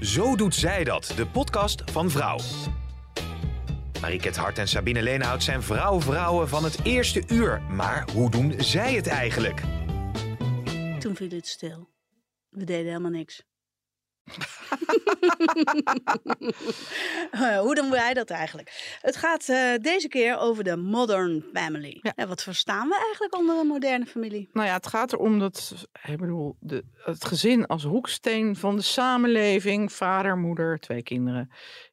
Zo doet zij dat, de podcast van Vrouw. Mariket Hart en Sabine Leenhout zijn vrouw-vrouwen van het eerste uur. Maar hoe doen zij het eigenlijk? Toen viel het stil. We deden helemaal niks. Eh, hoe doen wij dat eigenlijk? Het gaat eh, deze keer over de modern family. Ja. En wat verstaan we eigenlijk onder een moderne familie? Nou ja, het gaat erom dat ik bedoel, de, het gezin als hoeksteen van de samenleving, vader, moeder, twee kinderen,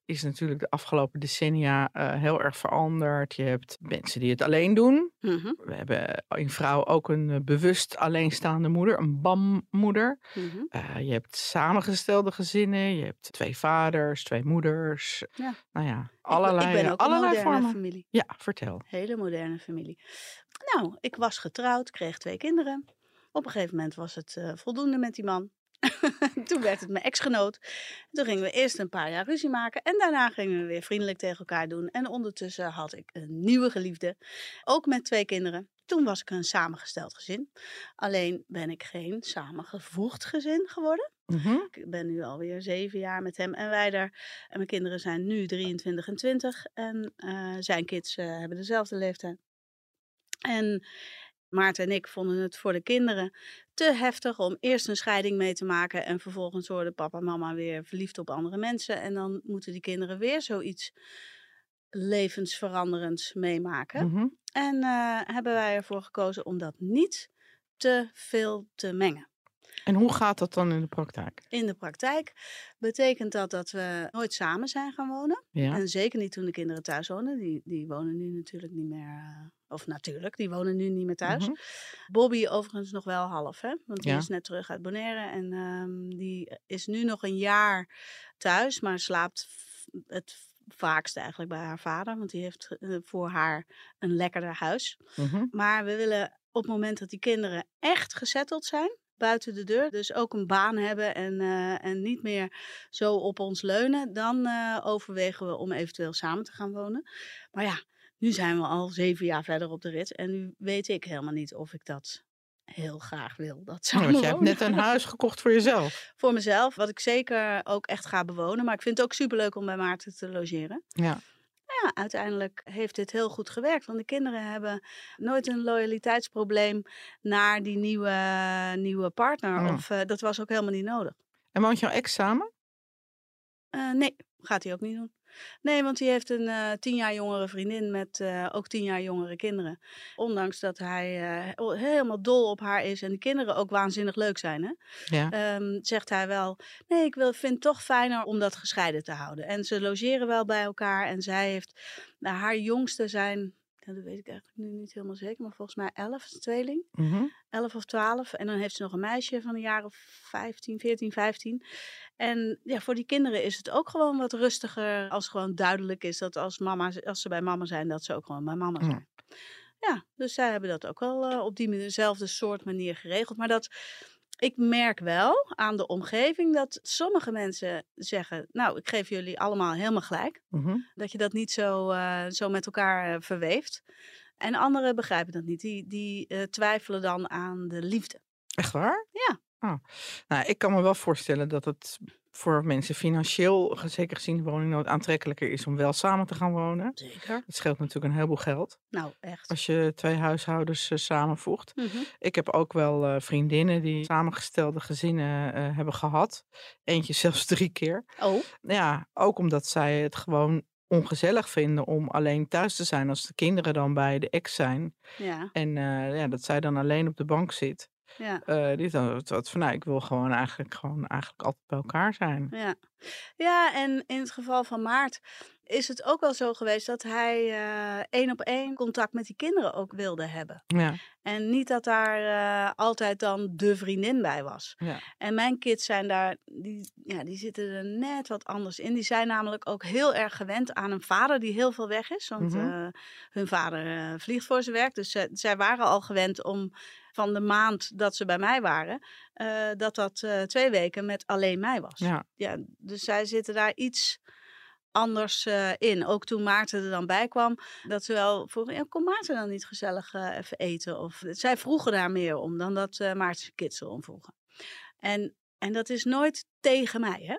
is natuurlijk de afgelopen decennia eh, heel erg veranderd. Je hebt mensen die het alleen doen. Mhm, We hebben in vrouw ook een eh, bewust alleenstaande moeder, een BAM-moeder. mhm. Eh, je hebt samengestelde gezinnen, je hebt twee vaders, twee moeders. Ja. Nou ja, allerlei, ik ben ook een allerlei moderne vormen. familie. Ja, vertel. Hele moderne familie. Nou, ik was getrouwd, kreeg twee kinderen. Op een gegeven moment was het voldoende met die man. Toen werd het mijn ex-genoot. Toen gingen we eerst een paar jaar ruzie maken. En daarna gingen we weer vriendelijk tegen elkaar doen. En ondertussen had ik een nieuwe geliefde. Ook met twee kinderen. Toen was ik een samengesteld gezin. Alleen ben ik geen samengevoegd gezin geworden. Mhm. Ik ben nu alweer zeven jaar met hem en wij daar. En mijn kinderen zijn nu 23 en 20. En eh, zijn kids eh, hebben dezelfde leeftijd. En Maarten en ik vonden het voor de kinderen te heftig om eerst een scheiding mee te maken. En vervolgens worden papa en mama weer verliefd op andere mensen. En dan moeten die kinderen weer zoiets levensveranderends meemaken. Mhm. En eh, hebben wij ervoor gekozen om dat niet te veel te mengen. En hoe gaat dat dan in de praktijk? In de praktijk betekent dat dat we nooit samen zijn gaan wonen. Ja. En zeker niet toen de kinderen thuis wonen. Die, die wonen nu natuurlijk niet meer. Of natuurlijk, die wonen nu niet meer thuis. Mhm. Bobby overigens nog wel half, hè? Want die Ja. is net terug uit Bonaire. En ehm, die is nu nog een jaar thuis, maar slaapt het vaakst eigenlijk bij haar vader. Want die heeft eh, voor haar een lekkerder huis. Mhm. Maar we willen op het moment dat die kinderen echt gezetteld zijn, buiten de deur, dus ook een baan hebben en, eh, en niet meer zo op ons leunen, dan eh, overwegen we om eventueel samen te gaan wonen. Maar ja, nu zijn we al zeven jaar verder op de rit en nu weet ik helemaal niet of ik dat heel graag wil. Dat samen want jij hebt net een huis gekocht voor jezelf. Voor mezelf, wat ik zeker ook echt ga bewonen. Maar ik vind het ook superleuk om bij Maarten te logeren. Ja. Ja, uiteindelijk heeft dit heel goed gewerkt. Want de kinderen hebben nooit een loyaliteitsprobleem naar die nieuwe, nieuwe partner. Oh. Of eh, dat was ook helemaal niet nodig. En woont jouw ex samen? Eh, nee, gaat hij ook niet doen. Nee, want hij heeft een eh, tien jaar jongere vriendin met eh, ook tien jaar jongere kinderen. Ondanks dat hij eh, helemaal dol op haar is en de kinderen ook waanzinnig leuk zijn. Hè? Ja. Ehm, zegt hij wel, nee, ik wil, vind het toch fijner om dat gescheiden te houden. En ze logeren wel bij elkaar en zij heeft, nou, haar jongste zijn, ja, dat weet ik eigenlijk nu niet helemaal zeker, maar volgens mij elf, is tweeling. Mhm. 11 of 12. En dan heeft ze nog een meisje van een jaar of 15, 14, 15. En ja, voor die kinderen is het ook gewoon wat rustiger als gewoon duidelijk is dat als, mama, als ze bij mama zijn, dat ze ook gewoon bij mama zijn. Ja, dus zij hebben dat ook wel eh, op diezelfde soort manier geregeld. Maar dat, ik merk wel aan de omgeving dat sommige mensen zeggen, nou, ik geef jullie allemaal helemaal gelijk. Mhm. Dat je dat niet zo, eh, zo met elkaar eh, verweeft. En anderen begrijpen dat niet. Die, die eh, twijfelen dan aan de liefde. Echt waar? Ja. Oh. Nou, ik kan me wel voorstellen dat het voor mensen financieel, zeker gezien de woningnood, aantrekkelijker is om wel samen te gaan wonen. Zeker. Het scheelt natuurlijk een heleboel geld Nou, echt. als je twee huishoudens eh, samenvoegt. Mhm. Ik heb ook wel eh, vriendinnen die samengestelde gezinnen eh, hebben gehad. Eentje zelfs drie keer. Oh, Ja, ook omdat zij het gewoon ongezellig vinden om alleen thuis te zijn als de kinderen dan bij de ex zijn. ja. En ja, dat zij dan alleen op de bank zit. Ja. Die dan wat van, nou, ik wil gewoon eigenlijk, gewoon eigenlijk altijd bij elkaar zijn. Ja. ja, en in het geval van Maart is het ook wel zo geweest dat hij eh, één op één contact met die kinderen ook wilde hebben. Ja, En niet dat daar eh, altijd dan de vriendin bij was. ja, En mijn kids zijn daar, die, ja, die zitten er net wat anders in. Die zijn namelijk ook heel erg gewend aan een vader die heel veel weg is. Want Mhm. hun vader vliegt voor zijn werk. Dus zij waren al gewend om van de maand dat ze bij mij waren, eh, dat dat eh, twee weken met alleen mij was. ja. Ja, dus zij zitten daar iets anders eh, in. Ook toen Maarten er dan bij kwam, dat ze wel vroegen, ja, kom Maarten dan niet gezellig even eten? Of zij vroegen daar meer om dan dat Maarten zijn kids erom vroegen. En, en dat is nooit tegen mij, hè?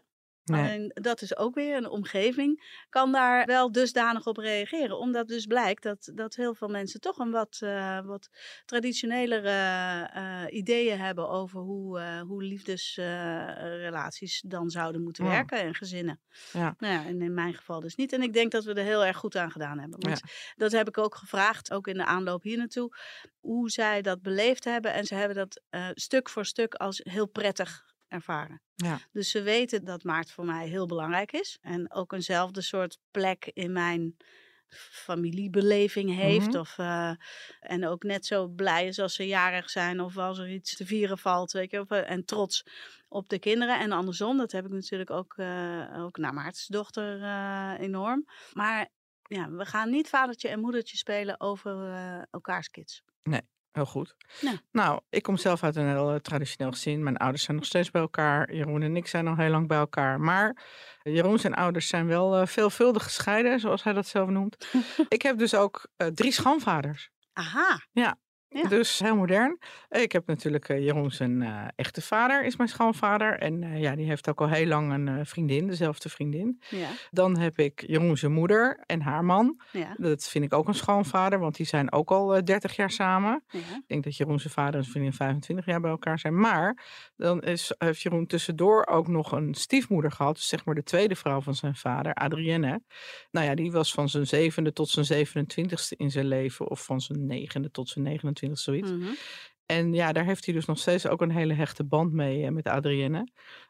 Nee. Alleen dat is ook weer een omgeving, kan daar wel dusdanig op reageren. Omdat dus blijkt dat, dat heel veel mensen toch een wat, eh, wat traditionelere eh, ideeën hebben over hoe, eh hoe liefdesrelaties dan zouden moeten Ja. werken en gezinnen. Ja. Nou ja, en in mijn geval dus niet. En ik denk dat we er heel erg goed aan gedaan hebben. Want dat heb ik ook gevraagd, ook in de aanloop hier naartoe, hoe zij dat beleefd hebben. En ze hebben dat stuk voor stuk als heel prettig ervaren. Ja. Dus ze weten dat maart voor mij heel belangrijk is. En ook eenzelfde soort plek in mijn familiebeleving heeft. Mhm. of, eh, en ook net zo blij is als ze jarig zijn of als er iets te vieren valt. Weet je, of, eh, en trots op de kinderen. En andersom, dat heb ik natuurlijk ook, eh ook naar Maartens dochter enorm. Maar ja, we gaan niet vadertje en moedertje spelen over elkaars kids. Heel goed. Ja. Nou, ik kom zelf uit een heel eh, traditioneel gezin. Mijn ouders zijn nog steeds bij elkaar. Jeroen en ik zijn al heel lang bij elkaar. Maar Jeroen zijn ouders zijn wel eh, veelvuldig gescheiden, zoals hij dat zelf noemt. ik heb dus ook eh, drie schoonvaders. Aha, Ja. Dus heel modern. Ik heb natuurlijk eh, Jeroen zijn eh, echte vader, is mijn schoonvader. En eh, ja, die heeft ook al heel lang een vriendin, dezelfde vriendin. ja, Dan heb ik Jeroen zijn moeder en haar man. ja, Dat vind ik ook een schoonvader, want die zijn ook al eh, 30 jaar samen. ja. Ik denk dat Jeroen zijn vader en zijn vriendin 25 jaar bij elkaar zijn. Maar dan is, heeft Jeroen tussendoor ook nog een stiefmoeder gehad. Dus zeg maar de tweede vrouw van zijn vader, Adrienne. Nou ja, die was van zijn zevende tot zijn 27ste in zijn leven. Of van zijn negende tot zijn 29 zoiets. Mhm. En ja, daar heeft hij dus nog steeds ook een hele hechte band mee eh, met Adrienne.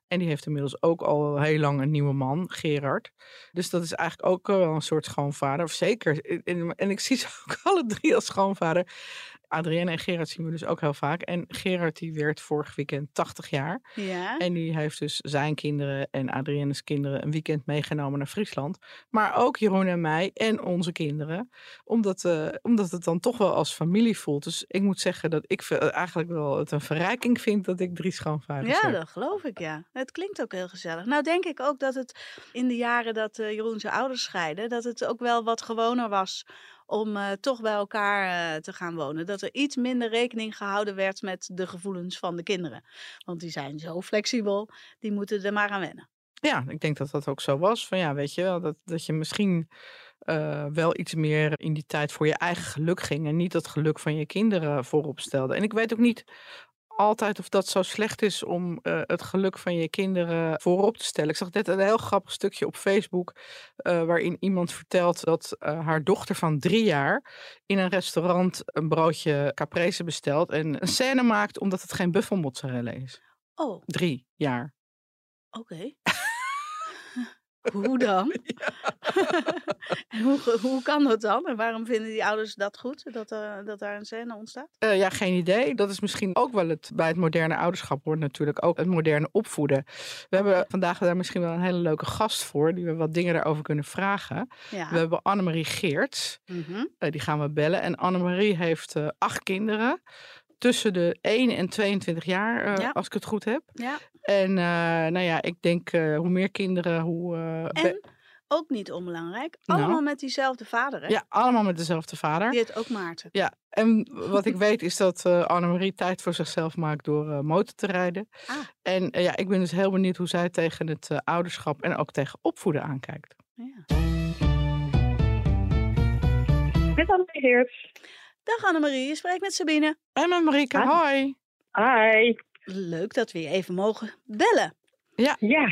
En die heeft inmiddels ook al heel lang een nieuwe man, Gerard. Dus dat is eigenlijk ook wel een soort schoonvader. Of zeker. En ik zie ze ook alle drie als schoonvader. Adrienne en Gerard zien we dus ook heel vaak. En Gerard die werd vorig weekend 80 jaar. Ja, En die heeft dus zijn kinderen en Adrienne's kinderen een weekend meegenomen naar Friesland. Maar ook Jeroen en mij en onze kinderen. Omdat, eh, omdat het dan toch wel als familie voelt. Dus ik moet zeggen dat ik eigenlijk wel het een verrijking vind dat ik drie schoonvaders ja, heb. dat geloof ik, ja. Het klinkt ook heel gezellig. Nou denk ik ook dat het in de jaren dat eh, Jeroen zijn ouders scheiden, dat het ook wel wat gewoner was om eh, toch bij elkaar eh, te gaan wonen. Dat er iets minder rekening gehouden werd met de gevoelens van de kinderen. Want die zijn zo flexibel, die moeten er maar aan wennen. Ja, ik denk dat dat ook zo was. Van ja, weet je wel, dat, dat je misschien eh, wel iets meer in die tijd voor je eigen geluk ging. En niet het geluk van je kinderen voorop stelde. En ik weet ook niet altijd of dat zo slecht is om eh, het geluk van je kinderen voorop te stellen. Ik zag net een heel grappig stukje op Facebook eh, waarin iemand vertelt dat eh, haar dochter van drie jaar in een restaurant een broodje caprese bestelt en een scène maakt omdat het geen buffelmozzarella is. Oh, Drie jaar. oké. Hoe dan? en hoe, hoe kan dat dan? En waarom vinden die ouders dat goed, dat, er dat daar een scène ontstaat? Eh, ja, geen idee. Dat is misschien ook wel het. Bij het moderne ouderschap hoort natuurlijk ook het moderne opvoeden. We hebben vandaag daar misschien wel een hele leuke gast voor, die we wat dingen daarover kunnen vragen. Ja. We hebben Annemarie Geerts, Mhm. eh, die gaan we bellen. En Annemarie heeft eh, acht kinderen. Tussen de 1 en 22 jaar, eh, Ja. als ik het goed heb. ja. En eh, nou ja, ik denk eh, hoe meer kinderen, hoe. eh, En ook niet onbelangrijk, Nou. allemaal met diezelfde vader. Hè? ja, allemaal met dezelfde vader. Die heet ook Maarten. Ja, en wat ik weet is dat eh Annemarie tijd voor zichzelf maakt door eh, motor te rijden. Ah. En ja, ik ben dus heel benieuwd hoe zij tegen het eh, ouderschap en ook tegen opvoeden aankijkt. Ja. Met Annemarie Geerts. Dag Annemarie, je spreekt met Sabine. En met Marieke, Hi. hoi. Hi. Leuk dat we je even mogen bellen. Ja,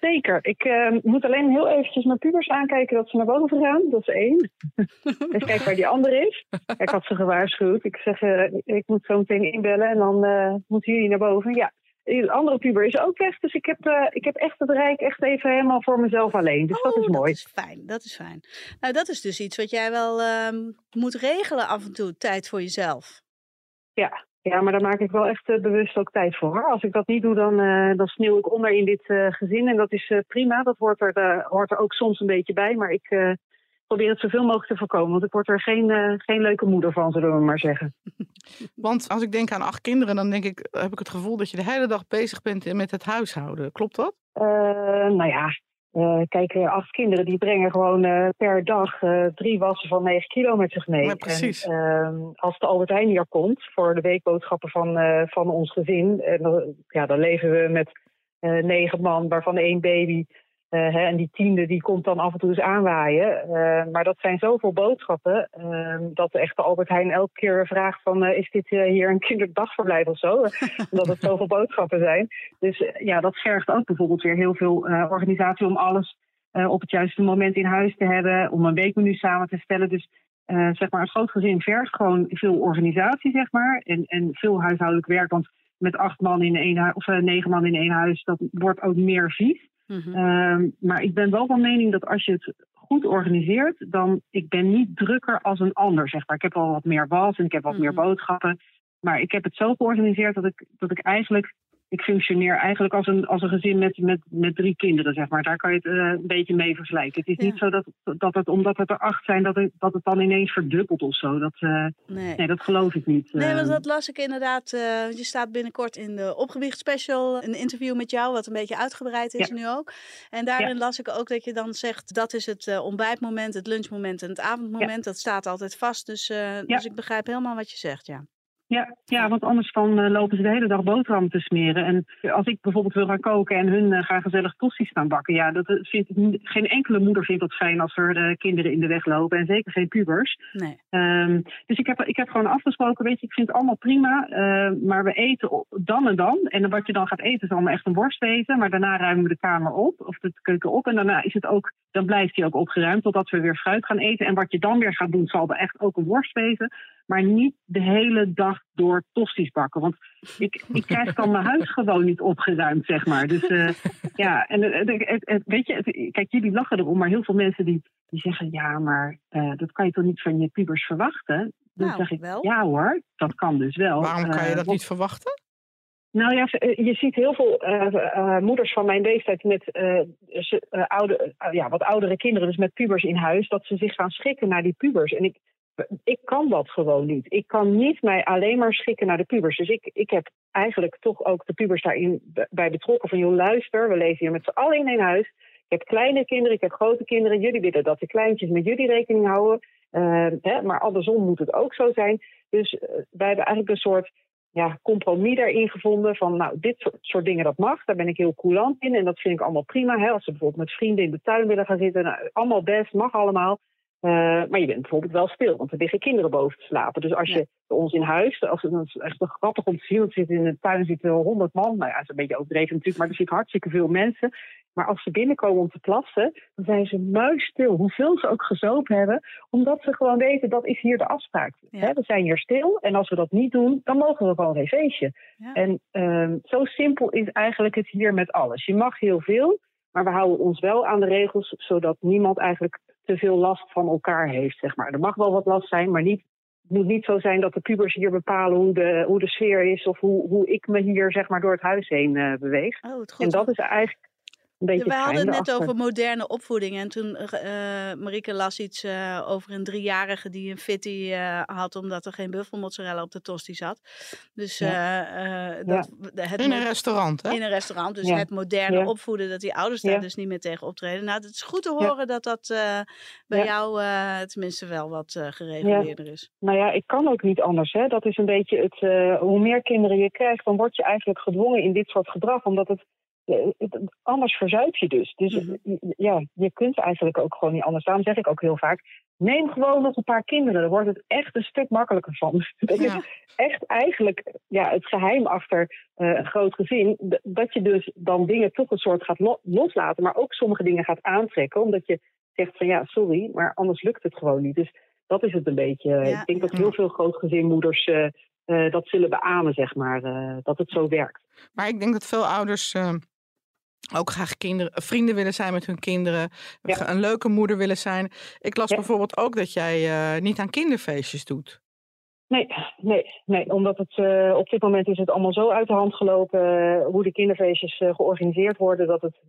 zeker. Ik eh, moet alleen heel eventjes mijn pubers aankijken dat ze naar boven gaan. Dat is één. Even kijken waar die ander is. Ik had ze gewaarschuwd. Ik zeg, eh, ik moet zo meteen inbellen en dan uh, moeten jullie naar boven. Ja, de andere puber is ook weg. Dus ik heb, ik heb echt het rijk echt even helemaal voor mezelf alleen. Dus dat is Oh, mooi. Dat is fijn, dat is fijn. Nou, dat is dus iets wat jij wel ehm, moet regelen af en toe, tijd voor jezelf. Ja. Ja, maar daar maak ik wel echt eh, bewust ook tijd voor. Als ik dat niet doe, dan, eh, dan sneeuw ik onder in dit eh, gezin. En dat is eh, prima. Dat hoort er, eh, hoort er ook soms een beetje bij. Maar ik eh, probeer het zoveel mogelijk te voorkomen. Want ik word er geen, eh, geen leuke moeder van, zullen we maar zeggen. Want als ik denk aan acht kinderen, dan denk ik, heb ik het gevoel dat je de hele dag bezig bent met het huishouden. Klopt dat? Eh, nou ja, eh, kijk, eh, acht kinderen die brengen gewoon eh, per dag eh, drie wassen van 9 kilo met zich mee. Ja, precies. En, ehm, als de Albert Heijn hier komt voor de weekboodschappen van, eh, van ons gezin, ja, dan leven we met eh, negen man, waarvan één baby. Eh, hè, en die tiende die komt dan af en toe eens aanwaaien. Eh, maar dat zijn zoveel boodschappen ehm, dat de echte Albert Heijn elke keer vraagt van eh, is dit hier een kinderdagverblijf of zo? Omdat het zoveel boodschappen zijn. Dus ja, dat vergt ook bijvoorbeeld weer heel veel organisatie om alles op het juiste moment in huis te hebben, om een weekmenu samen te stellen. Dus eh, zeg maar, een groot gezin vergt gewoon veel organisatie, zeg maar, en, en veel huishoudelijk werk. Want met acht man in één huis, of negen man in één huis, dat wordt ook meer vies. Mhm. Ehm, maar ik ben wel van mening dat als je het goed organiseert, dan ik ben niet drukker als een ander, zeg maar. Ik heb al wat meer was en ik heb wat meer Mhm. boodschappen. Maar ik heb het zo georganiseerd dat ik, dat ik eigenlijk, ik functioneer eigenlijk als een, als een gezin met, met, met drie kinderen, zeg maar. Daar kan je het eh, een beetje mee vergelijken. Het is Ja. niet zo dat, dat het, omdat het er acht zijn, dat het, dat het dan ineens verdubbelt of zo. Dat, eh, Nee. nee, dat geloof ik niet. Nee, want Ehm, dat las ik inderdaad. eh, je staat binnenkort in de opgewicht special, een interview met jou, wat een beetje uitgebreid is Ja. nu ook. En daarin las ik ook dat je dan zegt, dat is het eh, ontbijtmoment, het lunchmoment en het avondmoment. Dat staat altijd vast. Dus, eh, dus ik begrijp helemaal wat je zegt, ja. Ja, ja, want anders dan eh, lopen ze de hele dag boterhammen te smeren. En als ik bijvoorbeeld wil gaan koken en hun eh, gaan gezellig tosti's staan bakken, ja, dat eh, vindt geen enkele moeder vindt dat fijn als er kinderen in de weg lopen en zeker geen pubers. Nee. Ehm, dus ik heb, ik heb gewoon afgesproken, weet je, ik vind het allemaal prima, maar we eten dan en dan. En wat je dan gaat eten is allemaal echt een worst eten, maar daarna ruimen we de kamer op, of de keuken op. En daarna is het ook, dan blijft die ook opgeruimd totdat we weer fruit gaan eten. En wat je dan weer gaat doen, zal er echt ook een worst wezen. Maar niet de hele dag door tosties bakken. Want ik, ik krijg dan mijn huis gewoon niet opgeruimd, zeg maar. Dus eh, ja, en eh, het- het- het- weet je, kijk, jullie lachen erom, maar heel veel mensen die, die zeggen, ja, maar eh, dat kan je toch niet van je pubers verwachten? Dan Nou, zeg ik, wel. ja hoor, dat kan dus wel. Waarom kan je dat niet verwachten? nou ja, je ziet heel veel eh, eh, moeders van mijn leeftijd met ze- oude, ja, wat oudere kinderen, dus met pubers in huis, dat ze zich gaan schikken naar die pubers. En ik, ik kan dat gewoon niet. Ik kan niet mij alleen maar schikken naar de pubers. Dus ik, ik heb eigenlijk toch ook de pubers daarin bij betrokken. Van joh, luister, we leven hier met z'n allen in één huis. Ik heb kleine kinderen, ik heb grote kinderen. Jullie willen dat de kleintjes met jullie rekening houden. Eh, hè, maar andersom moet het ook zo zijn. Dus eh, wij hebben eigenlijk een soort ja, compromis daarin gevonden. Van nou, dit soort, soort dingen dat mag. Daar ben ik heel coulant in. En dat vind ik allemaal prima. Hè? Als ze bijvoorbeeld met vrienden in de tuin willen gaan zitten. Nou, allemaal best, mag allemaal. Eh, maar je bent bijvoorbeeld wel stil, want er liggen kinderen boven te slapen. Dus als je bij ons in huis, als, het is echt wel grappig om te zien, want in de tuin zitten honderd man. Nou ja, dat is een beetje overdreven natuurlijk, maar er zitten hartstikke veel mensen. Maar als ze binnenkomen om te plassen, dan zijn ze muisstil. Hoeveel ze ook gezopen hebben, omdat ze gewoon weten dat is hier de afspraak. Ja. We zijn hier stil en als we dat niet doen, dan mogen we gewoon geen feestje. Ja. En ehm, zo simpel is eigenlijk het hier met alles. Je mag heel veel, maar we houden ons wel aan de regels, zodat niemand eigenlijk te veel last van elkaar heeft. Zeg maar. Er mag wel wat last zijn, maar niet, het moet niet zo zijn dat de pubers hier bepalen hoe de, hoe de sfeer is of hoe, hoe ik me hier zeg maar, door het huis heen eh, beweeg. Oh. En dat is eigenlijk beetje We hadden het net erachter. over moderne opvoeding. En toen uh, Marieke las iets uh, over een driejarige die een fitty uh, had... omdat er geen buffelmozzarella op de tosti zat. Dus ja. dat, het in een restaurant, hè? In een restaurant. Dus ja. het moderne ja. opvoeden, dat die ouders daar dus niet meer tegen optreden. Nou, het is goed te horen dat dat uh, bij jou uh, tenminste wel wat uh, gereguleerder is. Nou ja, ik kan ook niet anders. Hè. Dat is een beetje het... hoe meer kinderen je krijgt, dan word je eigenlijk gedwongen in dit soort gedrag. Omdat het anders verzuip je dus. Dus Mhm. ja, je kunt eigenlijk ook gewoon niet anders. Daarom zeg ik ook heel vaak, neem gewoon nog een paar kinderen. Dan wordt het echt een stuk makkelijker van. Dat Ja. is echt eigenlijk ja, het geheim achter eh, een groot gezin. Dat je dus dan dingen toch een soort gaat lo- loslaten. Maar ook sommige dingen gaat aantrekken. Omdat je zegt van ja, sorry, maar anders lukt het gewoon niet. Dus dat is het een beetje. Ja, ik denk dat heel veel grootgezinmoeders eh, eh, dat zullen beamen, zeg maar. dat het zo werkt. Maar ik denk dat veel ouders ook graag kinderen, vrienden willen zijn met hun kinderen. Ja. Een leuke moeder willen zijn. Ik las Ja. bijvoorbeeld ook dat jij eh, niet aan kinderfeestjes doet. Nee, nee, nee. Omdat het eh, op dit moment is het allemaal zo uit de hand gelopen eh, hoe de kinderfeestjes georganiseerd worden, dat het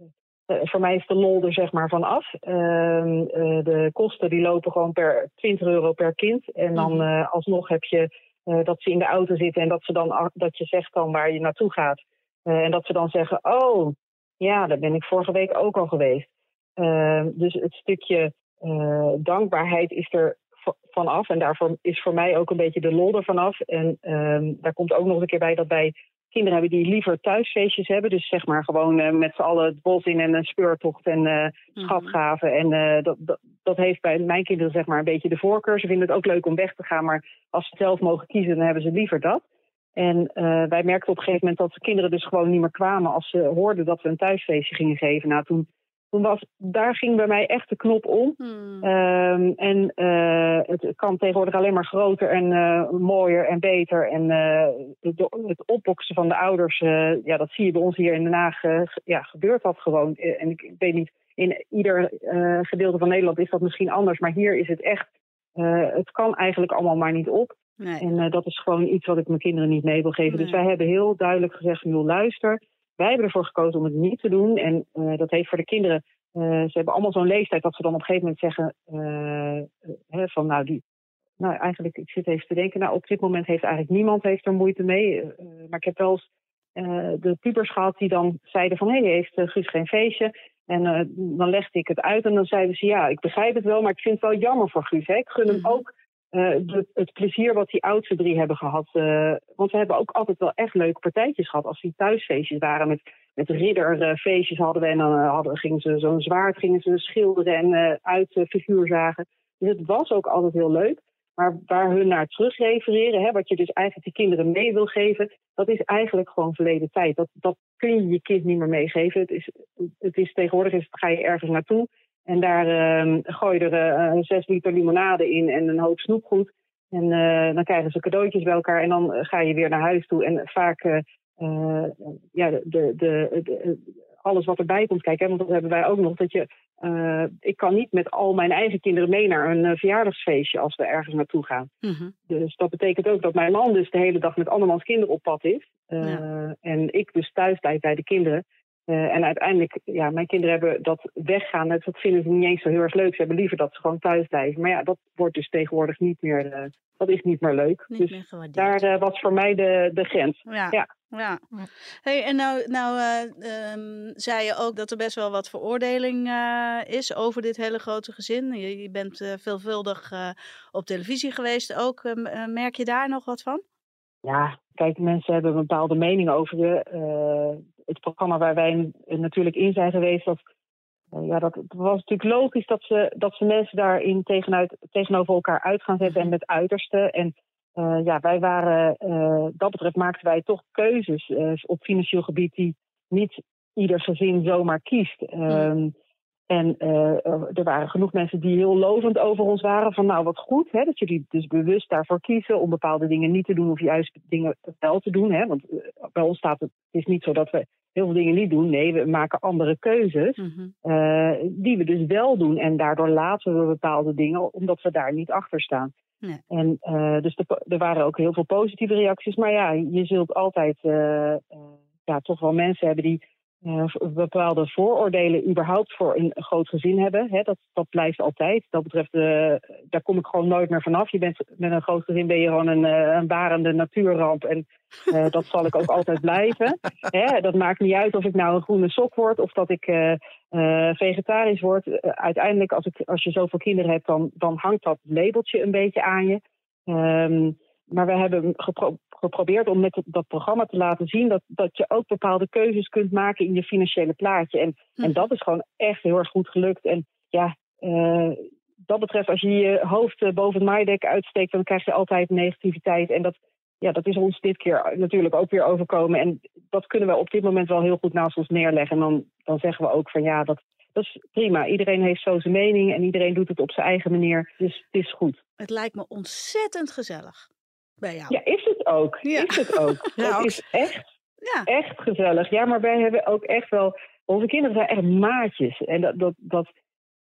voor mij is de lol er zeg maar van af. Ehm, eh, de kosten die lopen gewoon per 20 euro per kind. En dan Mhm. alsnog heb je dat ze in de auto zitten en dat ze dan dat je zegt dan waar je naartoe gaat. En dat ze dan zeggen, oh, ja, daar ben ik vorige week ook al geweest. Ehm, dus het stukje eh, dankbaarheid is er vanaf. En daarvoor is voor mij ook een beetje de lol er vanaf. En ehm, daar komt ook nog een keer bij dat wij kinderen hebben die liever thuisfeestjes hebben. Dus zeg maar gewoon eh, met z'n allen het bos in en een speurtocht en eh schatgaven. En dat, dat, dat heeft bij mijn kinderen zeg maar een beetje de voorkeur. Ze vinden het ook leuk om weg te gaan, maar als ze zelf mogen kiezen, dan hebben ze liever dat. En eh, wij merkten op een gegeven moment dat de kinderen dus gewoon niet meer kwamen als ze hoorden dat we een thuisfeestje gingen geven. Nou, toen, toen was, daar ging bij mij echt de knop om. Hmm. Ehm, en eh, het kan tegenwoordig alleen maar groter en eh, mooier en beter. En het, het opboksen van de ouders, ja, dat zie je bij ons hier in Den Haag, ja, gebeurt dat gewoon. En ik, ik weet niet, in ieder gedeelte van Nederland is dat misschien anders, maar hier is het echt, het kan eigenlijk allemaal maar niet op. nee. En eh, dat is gewoon iets wat ik mijn kinderen niet mee wil geven. Dus wij hebben heel duidelijk gezegd, joh, luister, wij hebben ervoor gekozen om het niet te doen. En eh, dat heeft voor de kinderen, eh, ze hebben allemaal zo'n leeftijd dat ze dan op een gegeven moment zeggen hè, van nou die. Nou, eigenlijk, ik zit even te denken. Nou, op dit moment heeft eigenlijk niemand heeft er moeite mee. Maar ik heb wel eens de pubers gehad die dan zeiden van... hé, hey, heeft Guus geen feestje? En dan legde ik het uit en dan zeiden ze... ja, ik begrijp het wel, maar ik vind het wel jammer voor Guus. Hè? Ik gun hem Mhm. ook de- het plezier wat die oudste drie hebben gehad. eh, want we hebben ook altijd wel echt leuke partijtjes gehad. Als die thuisfeestjes waren met, met ridderfeestjes hadden we. En dan eh, hadden, gingen ze zo'n zwaard gingen ze schilderen en eh, uit eh, figuur zagen. Dus het was ook altijd heel leuk. Maar waar hun naar terugrefereren, hè, wat je dus eigenlijk die kinderen mee wil geven, dat is eigenlijk gewoon verleden tijd. Dat, dat kun je je kind niet meer meegeven. Het is, het is tegenwoordig is, ga je ergens naartoe en daar ehm, gooi je er eh, zes liter limonade in en een hoop snoepgoed. En eh, dan krijgen ze cadeautjes bij elkaar en dan eh, ga je weer naar huis toe. En vaak, ja, de, de, de, alles wat erbij komt kijken, want dat hebben wij ook nog, dat je, ik kan niet met al mijn eigen kinderen mee naar een verjaardagsfeestje als we ergens naartoe gaan. Mhm. Dus dat betekent ook dat mijn man dus de hele dag met andermans kinderen op pad is. Ja. En ik dus thuis blijf bij de kinderen. Eh, en uiteindelijk, ja, mijn kinderen hebben dat weggaan. Dat vinden ze niet eens zo heel erg leuk. Ze hebben liever dat ze gewoon thuis blijven. Maar ja, dat wordt dus tegenwoordig niet meer, eh, dat is niet meer leuk. Niet dus meer daar eh, was voor mij de, de grens. Ja. Ja. ja. Hey, en nou, nou eh, ehm, zei je ook dat er best wel wat veroordeling is over dit hele grote gezin. Je, je bent veelvuldig op televisie geweest ook. Ehm, eh, merk je daar nog wat van? Ja, kijk, mensen hebben een bepaalde mening over je. Eh, het programma waar wij natuurlijk in zijn geweest, dat, eh, ja, dat het was natuurlijk logisch dat ze, dat ze mensen daarin tegenuit, tegenover elkaar uit gaan zetten en met uiterste. En eh, ja, wij waren, eh, dat betreft maakten wij toch keuzes eh, op financieel gebied die niet ieder gezin zomaar kiest. Ehm, En eh, er waren genoeg mensen die heel lovend over ons waren. Van nou, wat goed hè, dat jullie dus bewust daarvoor kiezen om bepaalde dingen niet te doen of juist dingen wel te doen. Hè? Want eh, bij ons staat het, het is niet zo dat we heel veel dingen niet doen. Nee, we maken andere keuzes Mhm. eh, die we dus wel doen. En daardoor laten we bepaalde dingen omdat we daar niet achter staan. Nee. En eh, dus de, er waren ook heel veel positieve reacties. Maar ja, je zult altijd eh, eh, ja, toch wel mensen hebben die eh, bepaalde vooroordelen überhaupt voor een groot gezin hebben. Hè, dat, dat blijft altijd. Dat betreft, eh, daar kom ik gewoon nooit meer vanaf. Je bent, met een groot gezin ben je gewoon een, eh, een barende natuurramp. En dat zal ik ook altijd blijven. Hè, dat maakt niet uit of ik nou een groene sok word of dat ik vegetarisch word. Uiteindelijk, als, ik, als je zoveel kinderen hebt, dan, dan hangt dat labeltje een beetje aan je. Ehm, maar we hebben gepro- geprobeerd om met dat programma te laten zien dat, dat je ook bepaalde keuzes kunt maken in je financiële plaatje. En, en dat is gewoon echt heel erg goed gelukt. En ja, eh, dat betreft, als je je hoofd eh, boven het maaidek uitsteekt, dan krijg je altijd negativiteit. En dat, ja, dat is ons dit keer natuurlijk ook weer overkomen. En dat kunnen we op dit moment wel heel goed naast ons neerleggen. En dan, dan zeggen we ook van ja, dat, dat is prima. Iedereen heeft zo zijn mening en iedereen doet het op zijn eigen manier. Dus het is goed. Het lijkt me ontzettend gezellig bij jou. Ja, is het ook. Ja. Is het ook. Ja, het ook- is echt, Ja. echt gezellig. Ja, maar wij hebben ook echt wel... Onze kinderen zijn echt maatjes. En dat, dat, dat,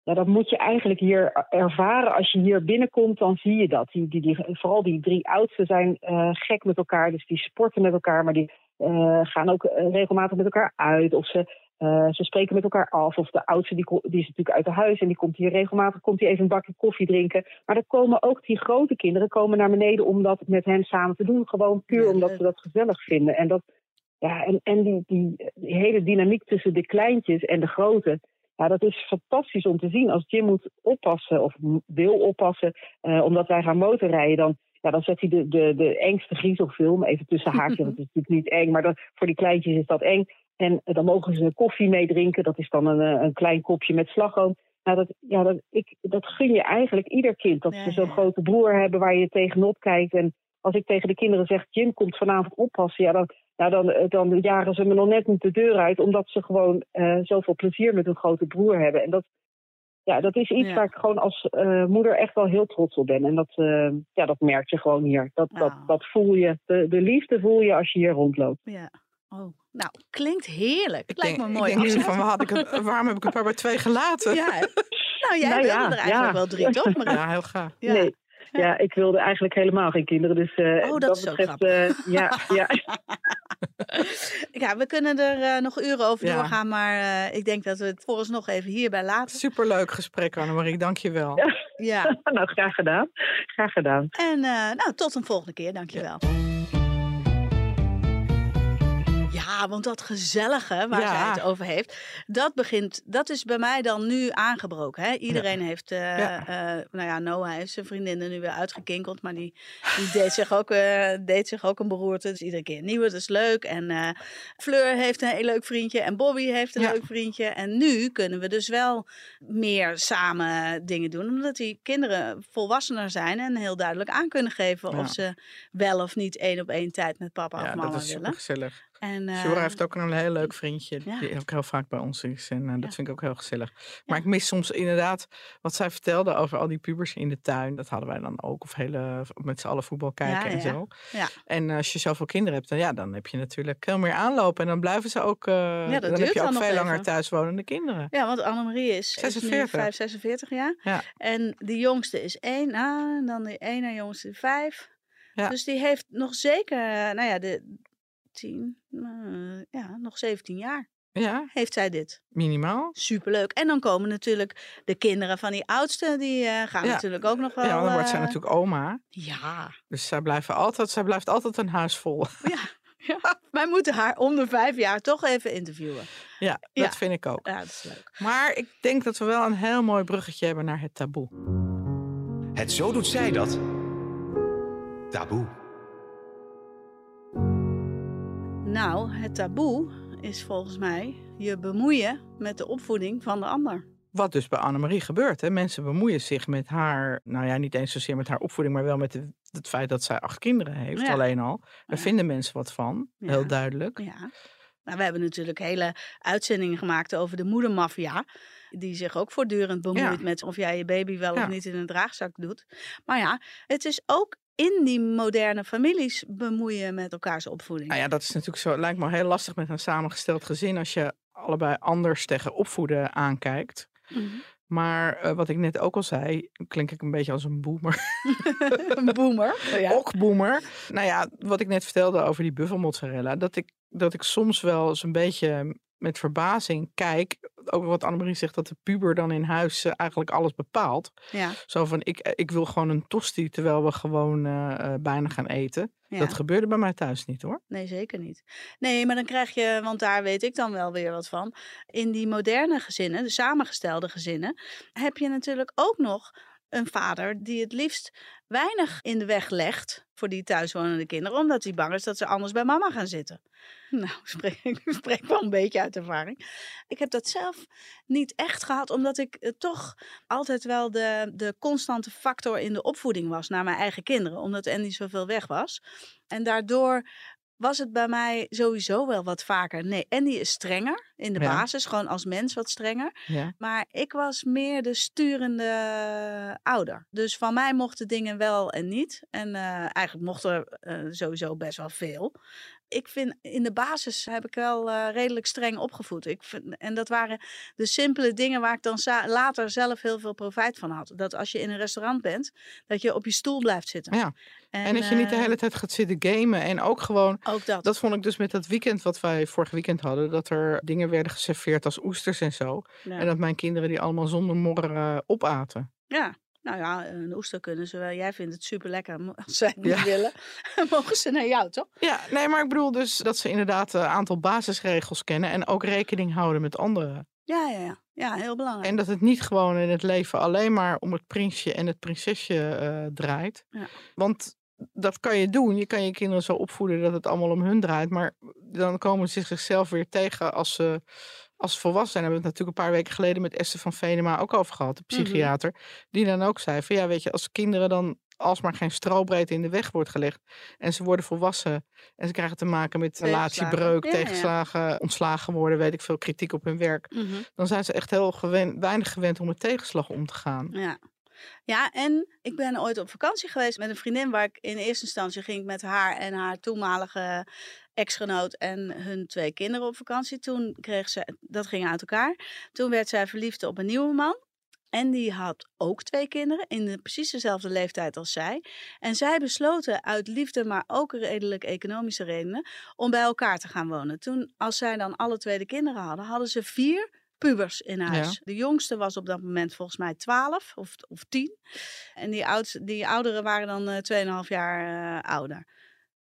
ja, dat moet je eigenlijk hier ervaren. Als je hier binnenkomt, dan zie je dat. Die, die, die, vooral die drie oudsten zijn eh, gek met elkaar. Dus die sporten met elkaar, maar die eh, gaan ook eh, regelmatig met elkaar uit. Of ze, eh, ze spreken met elkaar af. Of de oudste, die, is natuurlijk uit de huis en die komt hier regelmatig komt hier even een bakje koffie drinken. Maar er komen ook die grote kinderen komen naar beneden om dat met hen samen te doen. Gewoon puur omdat ze dat gezellig vinden. En, dat, ja, en, en die, die, die hele dynamiek tussen de kleintjes en de grote. Ja, dat is fantastisch om te zien. Als Jim moet oppassen of wil oppassen, eh, omdat wij gaan motorrijden, dan, ja, dan zet hij de, de, de engste griezelfilm, even tussen haakjes, want het is natuurlijk niet eng, maar dat, voor die kleintjes is dat eng. En dan mogen ze koffie meedrinken, dat is dan een, eh, een klein kopje met slagroom. Nou, dat, ja, dat, ik, dat gun je eigenlijk ieder kind, dat Ja, ze zo'n ja. grote broer hebben waar je tegenop kijkt. En als ik tegen de kinderen zeg, Jim komt vanavond oppassen, ja, dan, nou, dan, eh, dan jagen ze me nog net niet de deur uit, omdat ze gewoon eh, zoveel plezier met hun grote broer hebben. En dat, ja, dat is iets Ja. waar ik gewoon als eh, moeder echt wel heel trots op ben. En dat, eh, ja, dat merk je gewoon hier. Dat, dat, Nou. dat voel je. De, de liefde voel je als je hier rondloopt. Ja. Oh, nou, klinkt heerlijk. Ik lijkt denk, me ik mooi. denk afsluit. van, had ik het, waarom heb ik het maar bij twee gelaten? Ja. Nou, jij Nou wilde ja, er eigenlijk ja. wel drie, toch? Marie? Ja, heel gaaf. Ja. Nee. Ja. ik wilde eigenlijk helemaal geen kinderen. Dus eh Oh, dat is betreft, eh, ja, ja. Ja, we kunnen er eh, nog uren over Ja. doorgaan, maar eh, ik denk dat we het vooralsnog even hierbij laten. Superleuk gesprek, Annemarie. Dank je wel. Ja. Ja, nou, graag gedaan. Graag gedaan. en eh, nou, tot een volgende keer, dankjewel. Ja, want dat gezellige waar Ja. zij het over heeft, dat begint, dat is bij mij dan nu aangebroken. Hè? Iedereen heeft, eh, Ja. eh, nou ja, Noah heeft zijn vriendinnen nu weer uitgekinkeld, maar die, die deed, zich ook, eh, deed zich ook een beroerte. Dus iedere keer nieuwe, dat is leuk. En Fleur heeft een heel leuk vriendje en Bobby heeft een Ja. leuk vriendje. En nu kunnen we dus wel meer samen dingen doen, omdat die kinderen volwassener zijn en heel duidelijk aan kunnen geven Ja. of ze wel of niet één op één tijd met papa Ja, of mama dat is willen. super gezellig. En, eh, Shura heeft ook een heel leuk vriendje, ja. die ook heel vaak bij ons is. En eh, dat Ja. vind ik ook heel gezellig. Maar ik mis soms inderdaad wat zij vertelde over al die pubers in de tuin. Dat hadden wij dan ook. Of hele, met z'n allen voetbal kijken Ja, en ja. zo. Ja. En als je zoveel kinderen hebt, dan, ja, dan heb je natuurlijk veel meer aanloop. En dan blijven ze ook, eh, dat dan heb je dan ook veel langer thuiswonende kinderen. Ja, want Annemarie is, is nu 46. 5, 46 jaar. Ja. En die jongste is 1. Ah, en dan die ene jongste 5. Ja. Dus die heeft nog zeker, eh, nou ja, de 10, ja, nog 17 jaar Ja, heeft zij dit. minimaal. Superleuk. En dan komen natuurlijk de kinderen van die oudste, die eh, gaan Ja. natuurlijk ook nog wel. ja, dan wordt zij eh, natuurlijk oma. Ja, Dus zij, blijven altijd, zij blijft altijd een huis vol. ja. ja. Wij moeten haar om de vijf jaar toch even interviewen. Ja, dat Ja. vind ik ook. Ja, dat is leuk. Maar ik denk dat we wel een heel mooi bruggetje hebben naar het taboe. Het zo doet zij dat. Taboe. Nou, het taboe is volgens mij je bemoeien met de opvoeding van de ander. Wat dus bij Annemarie gebeurt. Hè? Mensen bemoeien zich met haar, nou ja, niet eens zozeer met haar opvoeding, maar wel met de- het feit dat zij acht kinderen heeft, Ja. alleen al. Daar Ja. vinden mensen wat van, Ja. heel duidelijk. Ja. Nou, we hebben natuurlijk hele uitzendingen gemaakt over de moedermafia. Die zich ook voortdurend bemoeit met of jij je baby wel of niet in een draagzak doet. Maar ja, het is ook in die moderne families bemoeien met elkaars opvoeding. Nou ja, dat is natuurlijk zo, lijkt me heel lastig met een samengesteld gezin als je allebei anders tegen opvoeden aankijkt. Mhm. Maar eh, wat ik net ook al zei, klink ik een beetje als een boomer. een boomer. Ja. Ook boomer. Nou ja, wat ik net vertelde over die buffelmozzarella. Dat ik, dat ik soms wel eens een beetje met verbazing kijk. Ook wat Annemarie zegt, dat de puber dan in huis eh, eigenlijk alles bepaalt. Ja, Zo van, ik, eh, ik wil gewoon een tosti terwijl we gewoon eh, bijna gaan eten. ja. Dat gebeurde bij mij thuis niet hoor. Nee, zeker niet. Nee, maar dan krijg je, want daar weet ik dan wel weer wat van. In die moderne gezinnen, de samengestelde gezinnen, heb je natuurlijk ook nog een vader die het liefst weinig in de weg legt voor die thuiswonende kinderen, omdat hij bang is dat ze anders bij mama gaan zitten. Nou, spreek, ik spreek wel een beetje uit ervaring. Ik heb dat zelf niet echt gehad, omdat ik eh, toch altijd wel de, de constante factor in de opvoeding was naar mijn eigen kinderen, omdat Andy zoveel weg was. En daardoor was het bij mij sowieso wel wat vaker. Nee, Andy is strenger in de Ja. basis, gewoon als mens wat strenger. Ja. Maar ik was meer de sturende ouder. Dus van mij mochten dingen wel en niet. En eh, eigenlijk mocht er eh, sowieso best wel veel. Ik vind in de basis heb ik wel eh, redelijk streng opgevoed. Ik vind, en dat waren de simpele dingen waar ik dan later zelf heel veel profijt van had. Dat als je in een restaurant bent, dat je op je stoel blijft zitten. Ja. En, dat je niet de eh, hele tijd gaat zitten gamen. En ook gewoon, Ook dat. dat vond ik dus met dat weekend wat wij vorig weekend hadden. Dat er dingen werden geserveerd als oesters en zo. ja. En dat mijn kinderen die allemaal zonder morren eh, opaten. Ja, nou ja, een oester kunnen ze wel. Jij vindt het super lekker. Als zij het niet Ja. willen, mogen ze naar jou, toch? Ja, nee, maar ik bedoel dus dat ze inderdaad een aantal basisregels kennen. En ook rekening houden met anderen. Ja, ja, ja. Ja, heel belangrijk. En dat het niet gewoon in het leven alleen maar om het prinsje en het prinsesje eh, draait. Ja. Want dat kan je doen. Je kan je kinderen zo opvoeden dat het allemaal om hun draait. Maar dan komen ze zichzelf weer tegen als ze, als ze volwassen zijn. Daar hebben we het natuurlijk een paar weken geleden met Esther van Venema ook over gehad. De Mhm. psychiater. Die dan ook zei van ja, weet je, als kinderen dan alsmaar geen strobreedte in de weg wordt gelegd. En ze worden volwassen. En ze krijgen te maken met relatiebreuk, Ja, ja. tegenslagen, ontslagen worden, weet ik veel, kritiek op hun werk Mhm. dan zijn ze echt heel gewen- weinig gewend om met tegenslag om te gaan. Ja. Ja, en ik ben ooit op vakantie geweest met een vriendin waar ik in eerste instantie ging met haar en haar toenmalige ex-genoot en hun twee kinderen op vakantie. Toen kreeg ze, dat ging uit elkaar. Toen werd zij verliefd op een nieuwe man. En die had ook twee kinderen in de, precies dezelfde leeftijd als zij. En zij besloten uit liefde, maar ook redelijk economische redenen, om bij elkaar te gaan wonen. Toen, als zij dan alle twee de kinderen hadden, hadden ze vier pubers in huis. De jongste was op dat moment volgens mij 12 of, of 10. En die, oudste, die ouderen waren dan eh 2,5 jaar eh, ouder.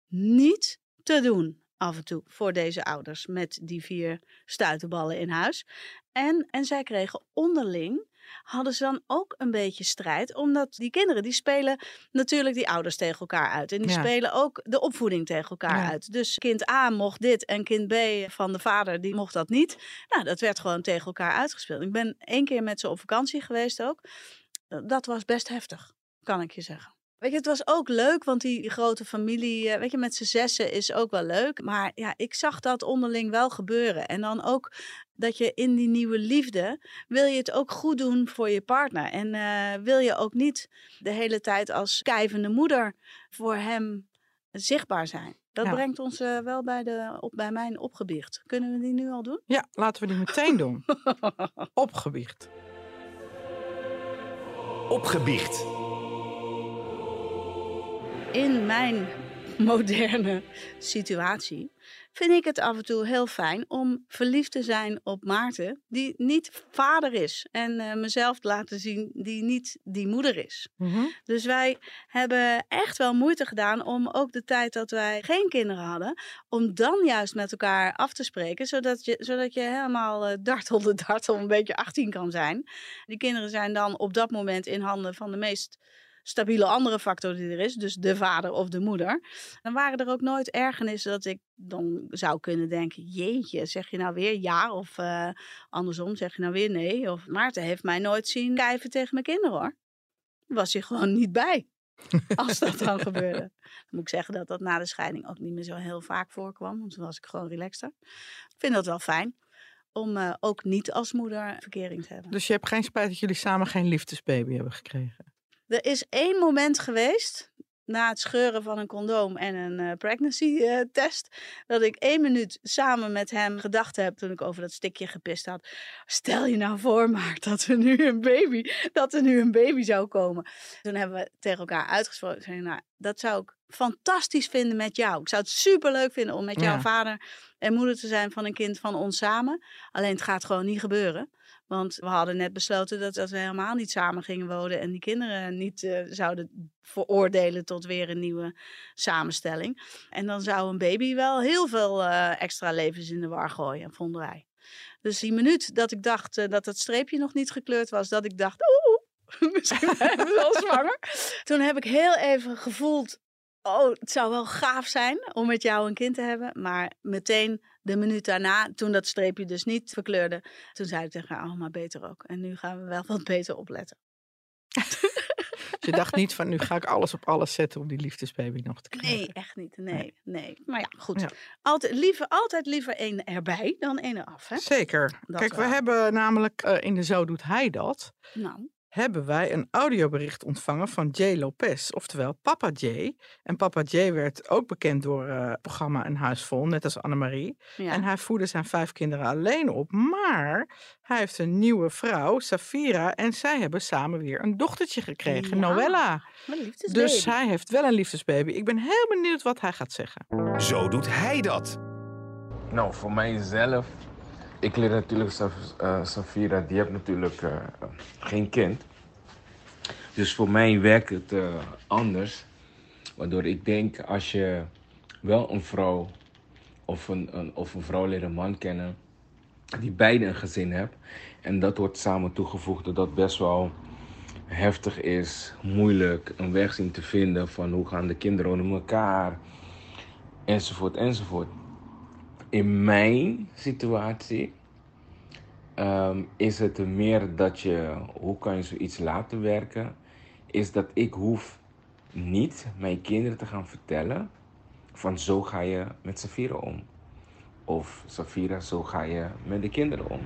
Niet te doen af en toe voor deze ouders met die vier stuitenballen in huis. En, en zij kregen onderling hadden ze dan ook een beetje strijd. Omdat die kinderen, die spelen natuurlijk die ouders tegen elkaar uit. En die Ja. spelen ook de opvoeding tegen elkaar Ja. uit. Dus kind A mocht dit en kind B van de vader, die mocht dat niet. Nou, dat werd gewoon tegen elkaar uitgespeeld. Ik ben één keer met ze op vakantie geweest ook. Dat was best heftig, kan ik je zeggen. Weet je, het was ook leuk, want die grote familie, eh, weet je, met z'n zessen is ook wel leuk. Maar ja, ik zag dat onderling wel gebeuren. En dan ook dat je in die nieuwe liefde, wil je het ook goed doen voor je partner. En eh, wil je ook niet de hele tijd als kijvende moeder voor hem zichtbaar zijn. Dat Ja. brengt ons eh, wel bij, de, op, bij mijn opgebiecht. Kunnen we die nu al doen? Ja, laten we die meteen doen. Opgebiecht. Opgebiecht. In mijn moderne situatie vind ik het af en toe heel fijn om verliefd te zijn op Maarten, die niet vader is. En eh, mezelf te laten zien die niet die moeder is. Mhm. Dus wij hebben echt wel moeite gedaan om ook de tijd dat wij geen kinderen hadden, om dan juist met elkaar af te spreken, zodat je, zodat je helemaal eh, dartel de dartel een beetje 18 kan zijn. Die kinderen zijn dan op dat moment in handen van de meest stabiele andere factor die er is, dus de vader of de moeder. Dan waren er ook nooit ergernissen dat ik dan zou kunnen denken, jeetje, zeg je nou weer ja of eh, andersom zeg je nou weer nee. Of Maarten heeft mij nooit zien kijven tegen mijn kinderen hoor. Was hij gewoon niet bij. Als dat dan gebeurde. Dan moet ik zeggen dat dat na de scheiding ook niet meer zo heel vaak voorkwam. Want toen was ik gewoon relaxter. Ik vind dat wel fijn. Om eh, ook niet als moeder verkering te hebben. Dus je hebt geen spijt dat jullie samen geen liefdesbaby hebben gekregen. Er is één moment geweest, na het scheuren van een condoom en een eh, pregnancy eh, test, dat ik één minuut samen met hem gedacht heb toen ik over dat stikje gepist had. Stel je nou voor, Maart, dat er nu een baby, dat er nu een baby zou komen. Toen hebben we tegen elkaar uitgesproken. Zei, nou, dat zou ik fantastisch vinden met jou. Ik zou het super leuk vinden om met jouw Ja. vader en moeder te zijn van een kind van ons samen. Alleen het gaat gewoon niet gebeuren. Want we hadden net besloten dat, dat we helemaal niet samen gingen wonen en die kinderen niet eh, zouden veroordelen tot weer een nieuwe samenstelling. En dan zou een baby wel heel veel eh, extra levens in de war gooien, vonden wij. Dus die minuut dat ik dacht eh, dat het streepje nog niet gekleurd was, dat ik dacht, oeh, Misschien ben ik wel zwanger. Toen heb ik heel even gevoeld, oh, het zou wel gaaf zijn om met jou een kind te hebben. Maar meteen de minuut daarna, toen dat streepje dus niet verkleurde, toen zei ik tegen haar, oh, maar beter ook. En nu gaan we wel wat beter opletten. Dus je dacht niet van nu ga ik alles op alles zetten om die liefdesbaby nog te krijgen. Nee, echt niet. Nee, nee. Maar ja, goed. Ja. Altijd, liever, altijd liever één erbij dan één eraf. Hè? Zeker. Dat Kijk, we hebben namelijk eh, in de Zo Doet Hij Dat, Nou, hebben wij een audiobericht ontvangen van Jay Lopez, oftewel Papa Jay. En Papa Jay werd ook bekend door eh, het programma Een Huis Vol, net als Annemarie. ja. En hij voedde zijn vijf kinderen alleen op. Maar hij heeft een nieuwe vrouw, Safira. En zij hebben samen weer een dochtertje gekregen, Ja, Noella. Dus hij heeft wel een liefdesbaby. Ik ben heel benieuwd wat hij gaat zeggen. Zo doet hij dat. Nou, voor mijzelf, ik leer natuurlijk Saf- eh, Safira, die heeft natuurlijk eh, geen kind. Dus voor mij werkt het eh, anders. Waardoor ik denk, als je wel een vrouw of een, een, of een vrouw leert een man kennen, die beide een gezin hebt. En dat wordt samen toegevoegd, dat dat best wel heftig is, moeilijk, een weg zien te vinden van hoe gaan de kinderen onder elkaar, enzovoort, enzovoort in mijn situatie ehm, is het meer dat je, hoe kan je zoiets laten werken, is dat ik hoef niet mijn kinderen te gaan vertellen van zo ga je met Safira om. Of Safira, zo ga je met de kinderen om.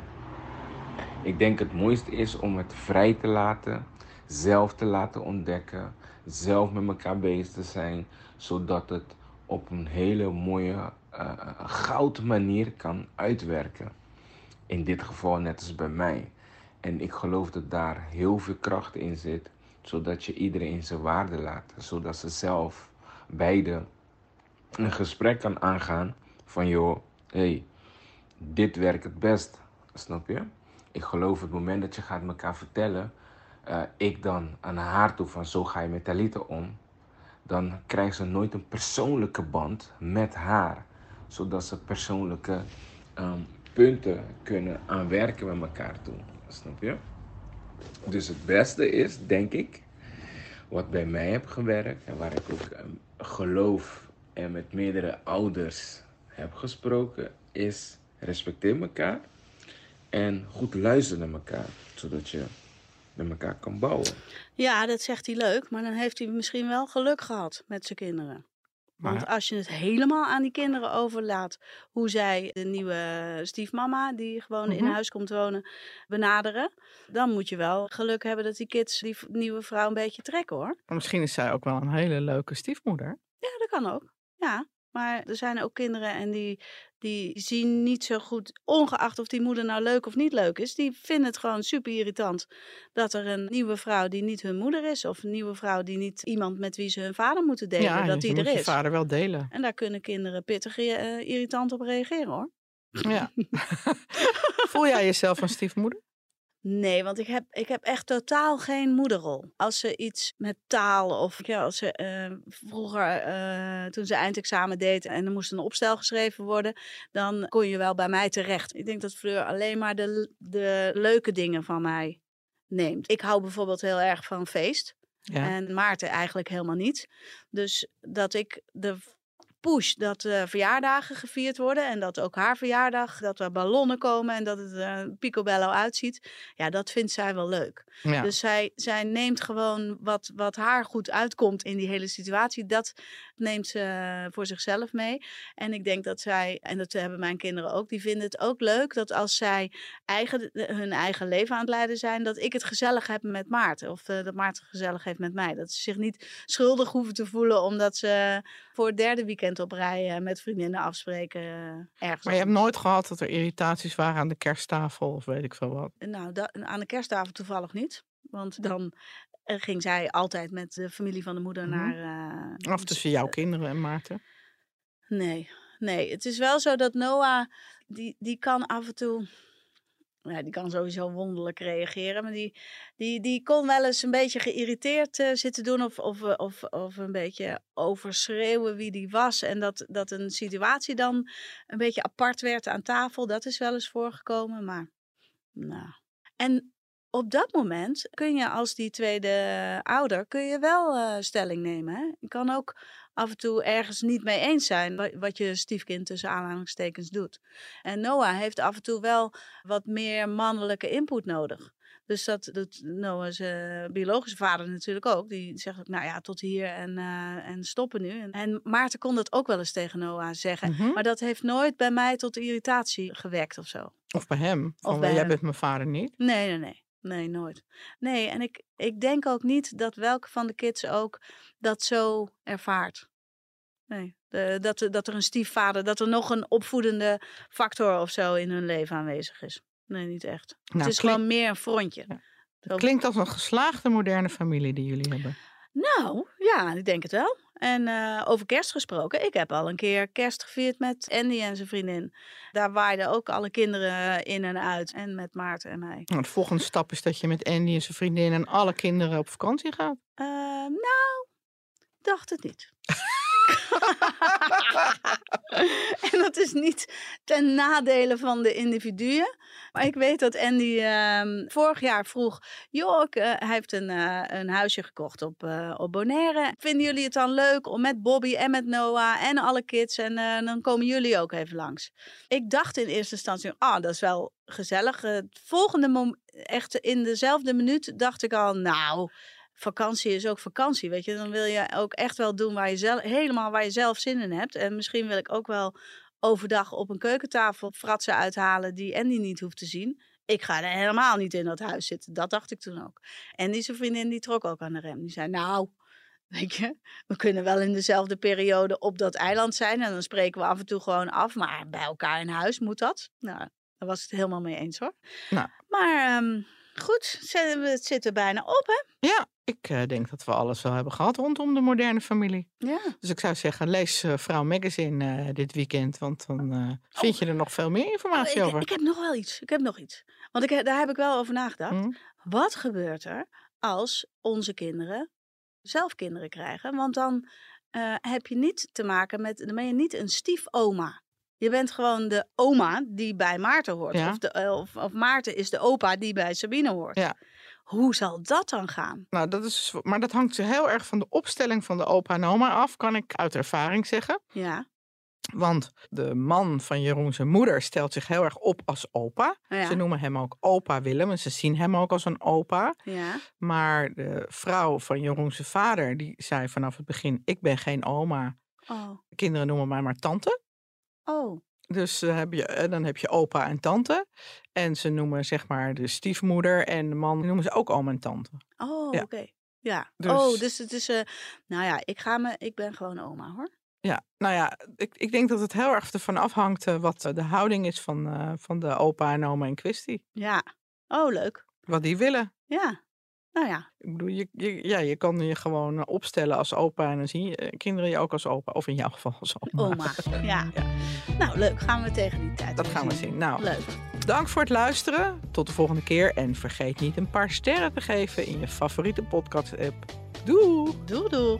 Ik denk het mooiste is om het vrij te laten, zelf te laten ontdekken, zelf met elkaar bezig te zijn, zodat het op een hele mooie, eh goud manier kan uitwerken. In dit geval net als bij mij. En ik geloof dat daar heel veel kracht in zit, zodat je iedereen zijn waarde laat, zodat ze zelf beide een gesprek kan aangaan van joh, hey, dit werkt het best, snap je? Ik geloof het moment dat je gaat elkaar vertellen, eh, ik dan aan haar toe van zo ga je met Talita om, dan krijgt ze nooit een persoonlijke band met haar, zodat ze persoonlijke ehm, punten kunnen aanwerken met elkaar toe, snap je? Dus het beste is, denk ik, wat bij mij heb gewerkt en waar ik ook ehm, geloof en met meerdere ouders heb gesproken, is respecteer elkaar en goed luisteren naar elkaar, zodat je met elkaar kan bouwen. Ja, dat zegt hij leuk, maar dan heeft hij misschien wel geluk gehad met zijn kinderen. Want Maar als je het helemaal aan die kinderen overlaat, hoe zij de nieuwe stiefmama, die gewoon in Mhm. huis komt wonen, benaderen, dan moet je wel geluk hebben dat die kids die nieuwe vrouw een beetje trekken hoor. misschien is zij ook wel een hele leuke stiefmoeder. Ja, dat kan ook. Ja, maar er zijn ook kinderen en die, die zien niet zo goed, ongeacht of die moeder nou leuk of niet leuk is, die vinden het gewoon super irritant dat er een nieuwe vrouw die niet hun moeder is, of een nieuwe vrouw die niet iemand met wie ze hun vader moeten delen, ja, dat je die moet er je is. vader wel delen. En daar kunnen kinderen pittig eh, irritant op reageren hoor. Ja. Voel jij jezelf een stiefmoeder? Nee, want ik heb, ik heb echt totaal geen moederrol. Als ze iets met taal of ja, als ze eh, vroeger, eh, toen ze eindexamen deed en er moest een opstel geschreven worden, dan kon je wel bij mij terecht. Ik denk dat Fleur alleen maar de, de leuke dingen van mij neemt. Ik hou bijvoorbeeld heel erg van feest. Ja. En Maarten eigenlijk helemaal niet. Dus dat ik de push dat uh, verjaardagen gevierd worden en dat ook haar verjaardag, dat er ballonnen komen en dat het er uh, picobello uitziet. Ja, dat vindt zij wel leuk. Ja. Dus zij, zij neemt gewoon wat, wat haar goed uitkomt in die hele situatie. Dat neemt ze voor zichzelf mee. En ik denk dat zij, en dat hebben mijn kinderen ook, die vinden het ook leuk dat als zij eigen, hun eigen leven aan het leiden zijn, dat ik het gezellig heb met Maarten. Of uh, dat Maarten het gezellig heeft met mij. Dat ze zich niet schuldig hoeven te voelen omdat ze voor het derde weekend op rij uh, met vriendinnen afspreken ergens. Maar je hebt nooit gehad dat er irritaties waren aan de kersttafel of weet ik veel wat? Nou, da- aan de kersttafel toevallig niet. Want dan ging zij altijd met de familie van de moeder Mhm. naar. uh, Of tussen jouw kinderen en Maarten? Nee, nee. Het is wel zo dat Noah, die, die kan af en toe. Ja, die kan sowieso wonderlijk reageren. Maar die, die, die kon wel eens een beetje geïrriteerd uh, zitten doen. Of, of, of, of een beetje overschreeuwen wie die was. En dat, dat een situatie dan een beetje apart werd aan tafel. Dat is wel eens voorgekomen. Maar, nou. En op dat moment kun je als die tweede ouder kun je wel eh, stelling nemen. Hè? Je kan ook af en toe ergens niet mee eens zijn wa- wat je stiefkind tussen aanhalingstekens doet. En Noah heeft af en toe wel wat meer mannelijke input nodig. Dus dat doet Noah's eh, biologische vader natuurlijk ook. Die zegt ook, nou ja, tot hier en, eh, en stoppen nu. En, en Maarten kon dat ook wel eens tegen Noah zeggen. Mhm. Maar dat heeft nooit bij mij tot irritatie gewekt of zo. Of bij hem. Van, bij jij hem. bent mijn vader niet. Nee, nee, nee. Nee, nooit. Nee, en ik, ik denk ook niet dat welke van de kids ook dat zo ervaart. Nee, de, dat, er- dat er een stiefvader, dat er nog een opvoedende factor of zo in hun leven aanwezig is. Nee, niet echt. Nou, het is klink- gewoon meer een frontje. Ja. Klinkt als een geslaagde moderne familie die jullie hebben. Nou, ja, ik denk het wel. En eh, over kerst gesproken, ik heb al een keer kerst gevierd met Andy en zijn vriendin. Daar waaiden ook alle kinderen in en uit. En met Maarten en mij. Nou, de volgende stap is dat je met Andy en zijn vriendin en alle kinderen op vakantie gaat. Eh, nou, dacht het niet. en dat is niet ten nadele van de individuen. Maar ik weet dat Andy ehm, vorig jaar vroeg... joh, eh, hij heeft een, eh, een huisje gekocht op, eh, op Bonaire. Vinden jullie het dan leuk om met Bobby en met Noah en alle kids... en dan komen jullie ook even langs. Ik dacht in eerste instantie, ah, dat is wel gezellig. Het volgende moment, echt in dezelfde minuut, dacht ik al... nou, vakantie is ook vakantie, weet je. Dan wil je ook echt wel doen waar je zelf, helemaal waar je zelf zin in hebt. En misschien wil ik ook wel overdag op een keukentafel fratsen uithalen die Andy niet hoeft te zien. Ik ga er helemaal niet in dat huis zitten. Dat dacht ik toen ook. En die zijn vriendin die trok ook aan de rem. Die zei, nou, weet je, we kunnen wel in dezelfde periode op dat eiland zijn. En dan spreken we af en toe gewoon af. Maar bij elkaar in huis moet dat. Nou, daar was het helemaal mee eens hoor. Nou. Maar ehm, goed, het zit er bijna op hè. Ja, ik eh, denk dat we alles wel hebben gehad rondom de moderne familie. Ja. Dus ik zou zeggen, lees eh, Vrouw Magazine eh, dit weekend. Want dan eh, vind je er nog veel meer Oh, informatie ik, over. ik heb nog wel iets. Ik heb nog iets. Want ik, daar heb ik wel over nagedacht. Hm? Wat gebeurt er als onze kinderen zelf kinderen krijgen? Want dan heb je niet te maken met, dan ben je niet een stiefoma. Je bent gewoon de oma die bij Maarten hoort. Ja. Of, de, eh, of, of Maarten is de opa die bij Sabine hoort. Ja. Hoe zal dat dan gaan? Nou, dat is, maar dat hangt heel erg van de opstelling van de opa en oma af, kan ik uit ervaring zeggen. Ja. Want de man van Jeroen zijn moeder stelt zich heel erg op als opa. Ja. Ze noemen hem ook opa Willem en ze zien hem ook als een opa. Ja. Maar de vrouw van Jeroen zijn vader, die zei vanaf het begin, ik ben geen oma. Oh. De kinderen noemen mij maar tante. Oh. Dus eh, heb je, eh, dan heb je opa en tante. En ze noemen zeg maar de stiefmoeder en de man noemen ze ook oom en tante. Oh, Ja. oké. Ja. Dus- Oh, dus het is... eh nou ja, ik ga me... Ik ben gewoon oma, hoor. Ja, nou ja, ik, ik denk dat het heel erg ervan afhangt wat de houding is van, van de opa en oma in kwestie. Ja. Oh, leuk. Wat die willen. Ja. Nou ja. Ik bedoel, je, je, ja, je kan je gewoon eh, opstellen als opa en dan zien je, eh, kinderen je ook als opa. Of in jouw geval als oma. Oma. Ja. Ja. Nou, leuk. Gaan we tegen die tijd Dat gaan we zien. Nou, Leuk. dank voor het luisteren. Tot de volgende keer. En vergeet niet een paar sterren te geven in je favoriete podcast-app. Doei! Doei, doei.